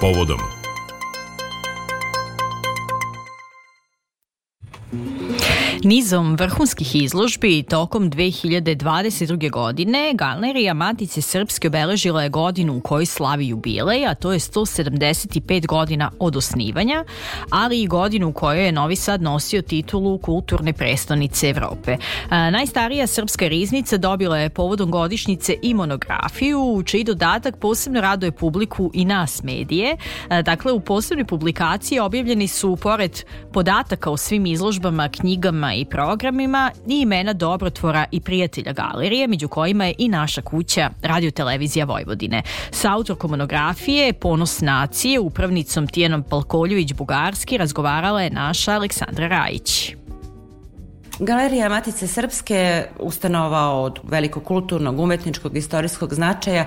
povodom Nizom vrhunskih izložbi tokom 2022. godine Galerija Matice Srpske obeležila je godinu u kojoj slavi jubilej, a to je 175 godina od osnivanja, ali i godinu u kojoj je Novi Sad nosio titulu kulturne prestonice Evrope. najstarija srpska riznica dobila je povodom godišnjice i monografiju, čiji dodatak posebno raduje publiku i nas medije. dakle, u posebnoj publikaciji objavljeni su, pored podataka o svim izložbama, knjigama i programima i imena dobrotvora i prijatelja galerije, među kojima je i naša kuća Radiotelevizija Vojvodine. Sa autorkom monografije Ponos nacije, upravnicom Tijenom palkoljuvić bugarski razgovarala je naša Aleksandra Rajić. Galerija Matice Srpske ustanova od velikog kulturnog, umetničkog, istorijskog značaja e,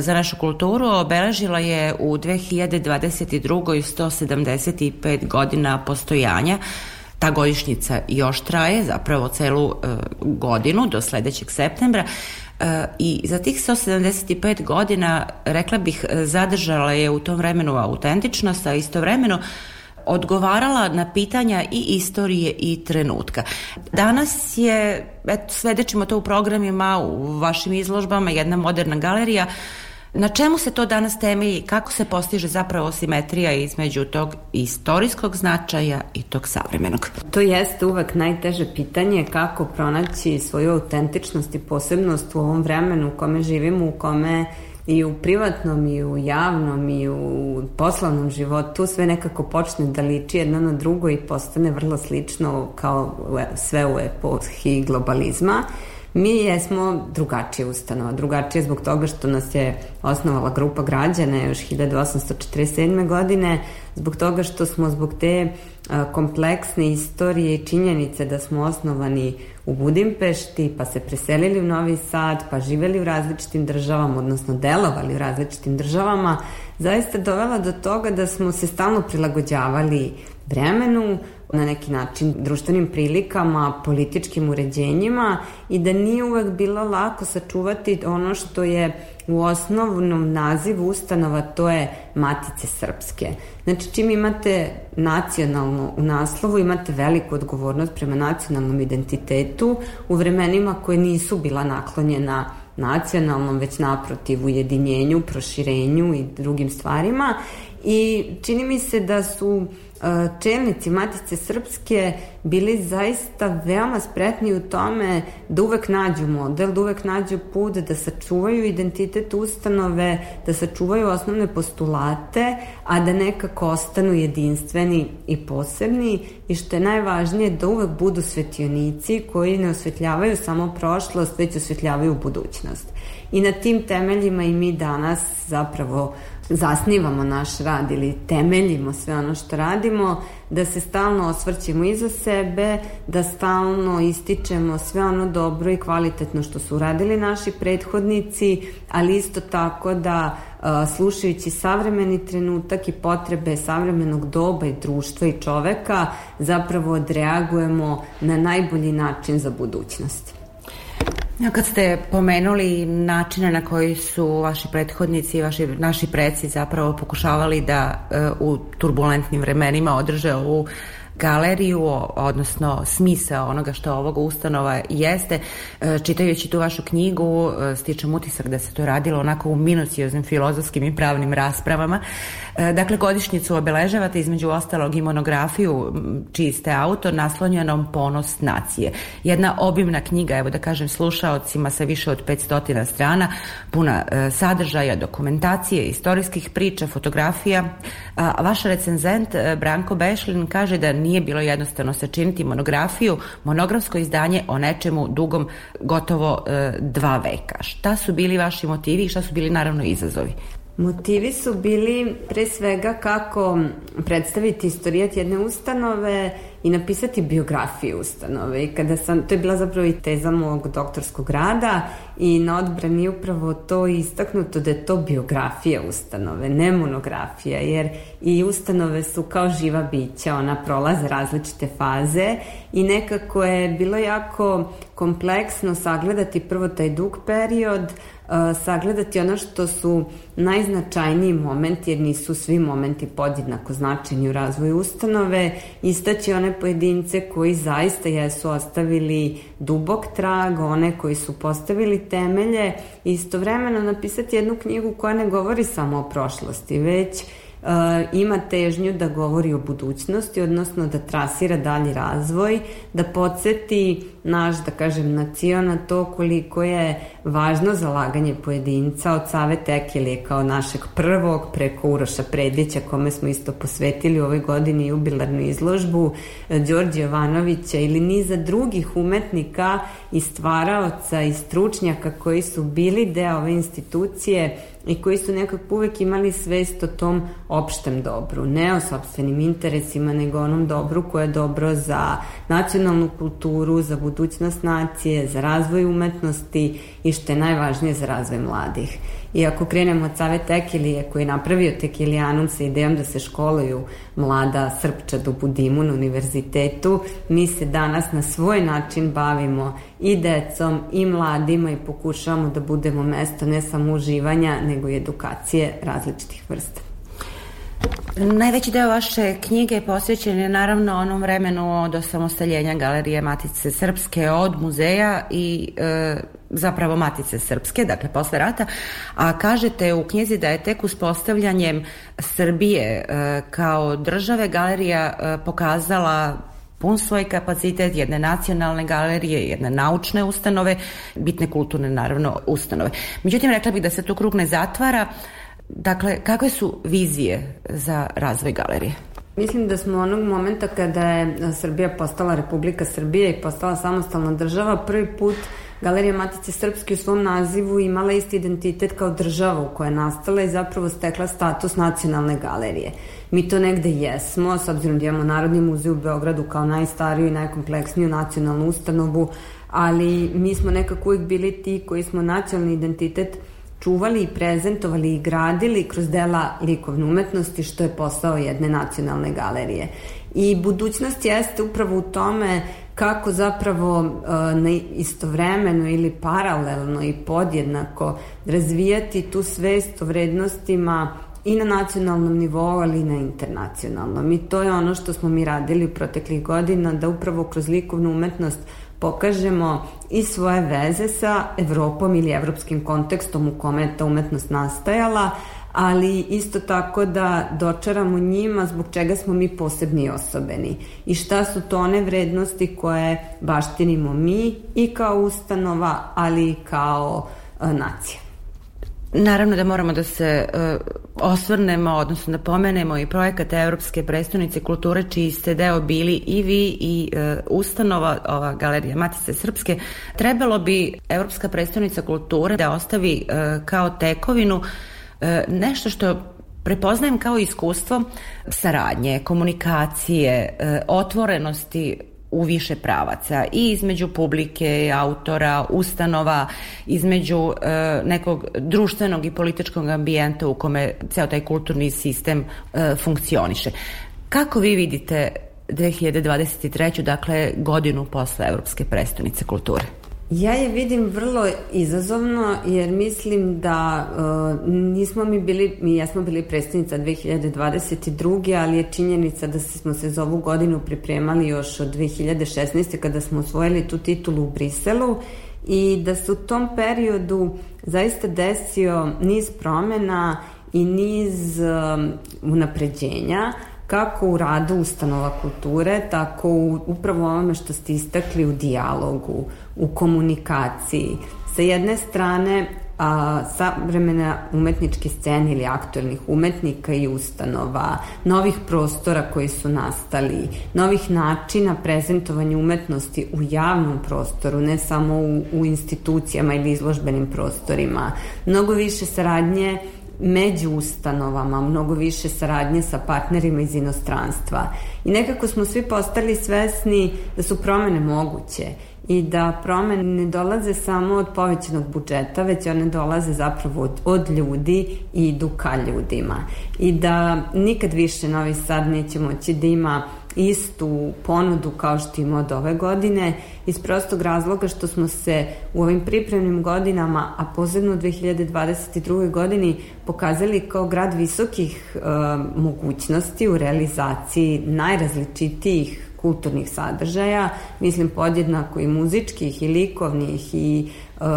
za našu kulturu obeležila je u 2022. 175 godina postojanja ta godišnjica još traje, zapravo celu e, godinu do sledećeg septembra e, i za tih 175 godina, rekla bih, e, zadržala je u tom vremenu autentičnost, a istovremeno odgovarala na pitanja i istorije i trenutka. Danas je, eto, svedećemo to u programima, u vašim izložbama, jedna moderna galerija, Na čemu se to danas temelji? Kako se postiže zapravo simetrija između tog istorijskog značaja i tog savremenog? To jeste uvek najteže pitanje kako pronaći svoju autentičnost i posebnost u ovom vremenu u kome živimo, u kome i u privatnom i u javnom i u poslovnom životu sve nekako počne da liči jedno na drugo i postane vrlo slično kao e, sve u epohi globalizma. Mi jesmo drugačije ustanova, drugačije zbog toga što nas je osnovala grupa građana još 1847. godine, zbog toga što smo zbog te kompleksne istorije i činjenice da smo osnovani u Budimpešti, pa se preselili u Novi Sad, pa živeli u različitim državama, odnosno delovali u različitim državama, zaista dovela do toga da smo se stalno prilagođavali vremenu, na neki način društvenim prilikama, političkim uređenjima i da nije uvek bilo lako sačuvati ono što je u osnovnom nazivu ustanova to je Matice Srpske. Znači čim imate nacionalno u naslovu imate veliku odgovornost prema nacionalnom identitetu u vremenima koje nisu bila naklonjena nacionalnom, već naprotiv ujedinjenju, proširenju i drugim stvarima i čini mi se da su e, čelnici Matice Srpske bili zaista veoma spretni u tome da uvek nađu model, da uvek nađu put, da sačuvaju identitet ustanove, da sačuvaju osnovne postulate, a da nekako ostanu jedinstveni i posebni i što je najvažnije da uvek budu svetionici koji ne osvetljavaju samo prošlost, već osvetljavaju budućnost. I na tim temeljima i mi danas zapravo uh, zasnivamo naš rad ili temeljimo sve ono što radimo, da se stalno osvrćemo iza sebe, da stalno ističemo sve ono dobro i kvalitetno što su uradili naši prethodnici, ali isto tako da e, slušajući savremeni trenutak i potrebe savremenog doba i društva i čoveka zapravo odreagujemo na najbolji način za budućnost. Ja Kad ste pomenuli načina na koji su vaši prethodnici i vaši, naši preci zapravo pokušavali da e, u turbulentnim vremenima održe ovu galeriju, odnosno smisao onoga što ovoga ustanova jeste. E, čitajući tu vašu knjigu, e, stičem utisak da se to radilo onako u minucioznim filozofskim i pravnim raspravama. E, dakle, godišnjicu obeležavate između ostalog i monografiju čiji ste autor naslonjenom Ponos nacije. Jedna obimna knjiga, evo da kažem slušaocima sa više od 500 strana, puna sadržaja, dokumentacije, istorijskih priča, fotografija. Vaš recenzent Branko Bešlin kaže da nije bilo jednostavno sačiniti monografiju, monografsko izdanje o nečemu dugom gotovo e, dva veka. Šta su bili vaši motivi i šta su bili naravno izazovi? Motivi su bili pre svega kako predstaviti istorijat jedne ustanove i napisati biografiju ustanove. I kada sam, to je bila zapravo i teza mog doktorskog rada i na odbrani je upravo to istaknuto da je to biografija ustanove, ne monografija, jer i ustanove su kao živa bića, ona prolaze različite faze i nekako je bilo jako kompleksno sagledati prvo taj dug period, sagledati ono što su najznačajniji momenti, jer nisu svi momenti podjednako značajni u razvoju ustanove, istaći one pojedince koji zaista jesu ostavili dubok trag, one koji su postavili temelje istovremeno napisati jednu knjigu koja ne govori samo o prošlosti, već Eh, ima težnju da govori o budućnosti, odnosno da trasira dalji razvoj, da podsjeti naš, da kažem, nacija na to koliko je važno zalaganje pojedinca od Save Tekilije kao našeg prvog preko Uroša Predića, kome smo isto posvetili u ovoj godini jubilarnu izložbu, eh, Đorđe Jovanovića ili niza drugih umetnika i stvaraoca i stručnjaka koji su bili deo ove institucije, i koji su nekako uvek imali svest o tom opštem dobru, ne o sobstvenim interesima, nego onom dobru koje je dobro za nacionalnu kulturu, za budućnost nacije, za razvoj umetnosti i što je najvažnije za razvoj mladih. I ako krenemo od Save Tekilije koji je napravio Tekilijanum sa idejom da se školuju mlada srpčad u Budimun univerzitetu, mi se danas na svoj način bavimo i decom i mladima i pokušavamo da budemo mesto ne samo uživanja nego i edukacije različitih vrsta. Najveći deo vaše knjige posvećen je naravno onom vremenu od osamostaljenja Galerije Matice Srpske od muzeja i e, zapravo Matice Srpske, dakle posle rata, a kažete u knjizi da je tek uspostavljanjem Srbije e, kao države galerija e, pokazala pun svoj kapacitet jedne nacionalne galerije, jedne naučne ustanove, bitne kulturne naravno ustanove. Međutim, rekla bih da se tu krug ne zatvara, Dakle, kakve su vizije za razvoj galerije? Mislim da smo onog momenta kada je Srbija postala Republika Srbije i postala samostalna država, prvi put Galerija Matice Srpske u svom nazivu imala isti identitet kao država u kojoj je nastala i zapravo stekla status nacionalne galerije. Mi to negde jesmo, s obzirom da imamo Narodni muzej u Beogradu kao najstariju i najkompleksniju nacionalnu ustanovu, ali mi smo nekako uvijek bili ti koji smo nacionalni identitet uh, čuvali i prezentovali i gradili kroz dela likovne umetnosti, što je posao jedne nacionalne galerije. I budućnost jeste upravo u tome kako zapravo e, na istovremeno ili paralelno i podjednako razvijati tu svest o vrednostima i na nacionalnom nivou, ali i na internacionalnom. I to je ono što smo mi radili proteklih godina, da upravo kroz likovnu umetnost pokažemo i svoje veze sa Evropom ili evropskim kontekstom u kome je ta umetnost nastajala, ali isto tako da dočaramo njima zbog čega smo mi posebni i osobeni i šta su to one vrednosti koje baštinimo mi i kao ustanova, ali i kao e, nacija. Naravno da moramo da se uh, osvrnemo, odnosno da pomenemo i projekat Evropske predstavnice kulture čiji ste deo bili i vi i uh, ustanova ova Galerija Matice Srpske. Trebalo bi Evropska predstavnica kulture da ostavi uh, kao tekovinu uh, nešto što prepoznajem kao iskustvo saradnje, komunikacije, uh, otvorenosti u više pravaca i između publike, autora, ustanova, između e, nekog društvenog i političkog ambijenta u kome ceo taj kulturni sistem e, funkcioniše. Kako vi vidite 2023. dakle godinu posle Evropske prestonice kulture? Ja je vidim vrlo izazovno jer mislim da e, nismo mi bili, mi jesmo bili predstavnica 2022. ali je činjenica da smo se za ovu godinu pripremali još od 2016. kada smo osvojili tu titulu u Briselu i da su u tom periodu zaista desio niz promena i niz e, unapređenja. Uh, kako u radu ustanova kulture, tako u, upravo onome što ste istakli u dijalogu, u komunikaciji. Sa jedne strane, a, savremena umetničke scene ili aktuelnih umetnika i ustanova, novih prostora koji su nastali, novih načina prezentovanja umetnosti u javnom prostoru, ne samo u, u institucijama ili izložbenim prostorima, mnogo više saradnje među ustanovama, mnogo više saradnje sa partnerima iz inostranstva. I nekako smo svi postali svesni da su promene moguće i da promene ne dolaze samo od povećanog budžeta, već one dolaze zapravo od, od ljudi i idu ka ljudima. I da nikad više Novi Sad neće moći da ima istu ponudu kao što ima od ove godine iz prostog razloga što smo se u ovim pripremnim godinama, a posebno u 2022. godini pokazali kao grad visokih e, mogućnosti u realizaciji najrazličitijih kulturnih sadržaja, mislim podjednako i muzičkih i likovnih i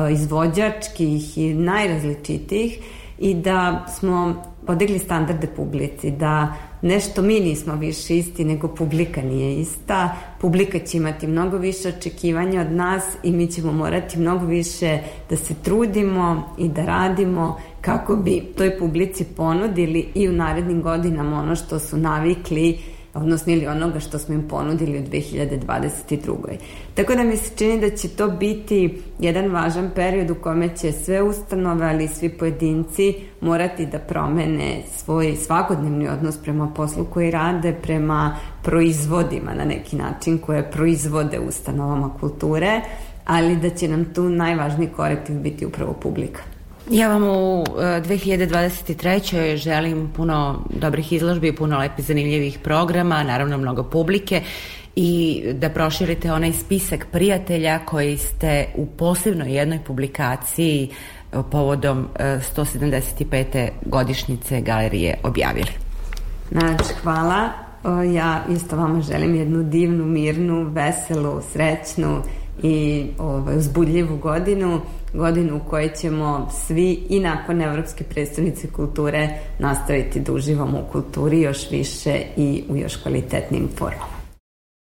e, izvođačkih i najrazličitijih i da smo podigli standarde publici, da nešto mi nismo više isti, nego publika nije ista. Publika će imati mnogo više očekivanja od nas i mi ćemo morati mnogo više da se trudimo i da radimo kako bi toj publici ponudili i u narednim godinama ono što su navikli odnosno ili onoga što smo im ponudili u 2022. Tako da mi se čini da će to biti jedan važan period u kome će sve ustanove, ali i svi pojedinci morati da promene svoj svakodnevni odnos prema poslu koji rade, prema proizvodima na neki način koje proizvode ustanovama kulture, ali da će nam tu najvažniji korektiv biti upravo publika. Ja vam u 2023. E, želim puno dobrih izložbi, puno lepih zanimljivih programa, naravno mnogo publike i da proširite onaj spisak prijatelja koji ste u posebno jednoj publikaciji e, povodom 175. E, godišnjice galerije objavili. Najlepše znači, hvala. Ja isto vama želim jednu divnu, mirnu, veselu, srećnu i ovaj, uzbudljivu godinu godinu u kojoj ćemo svi i nakon Evropske predstavnice kulture nastaviti da uživamo u kulturi još više i u još kvalitetnim formama.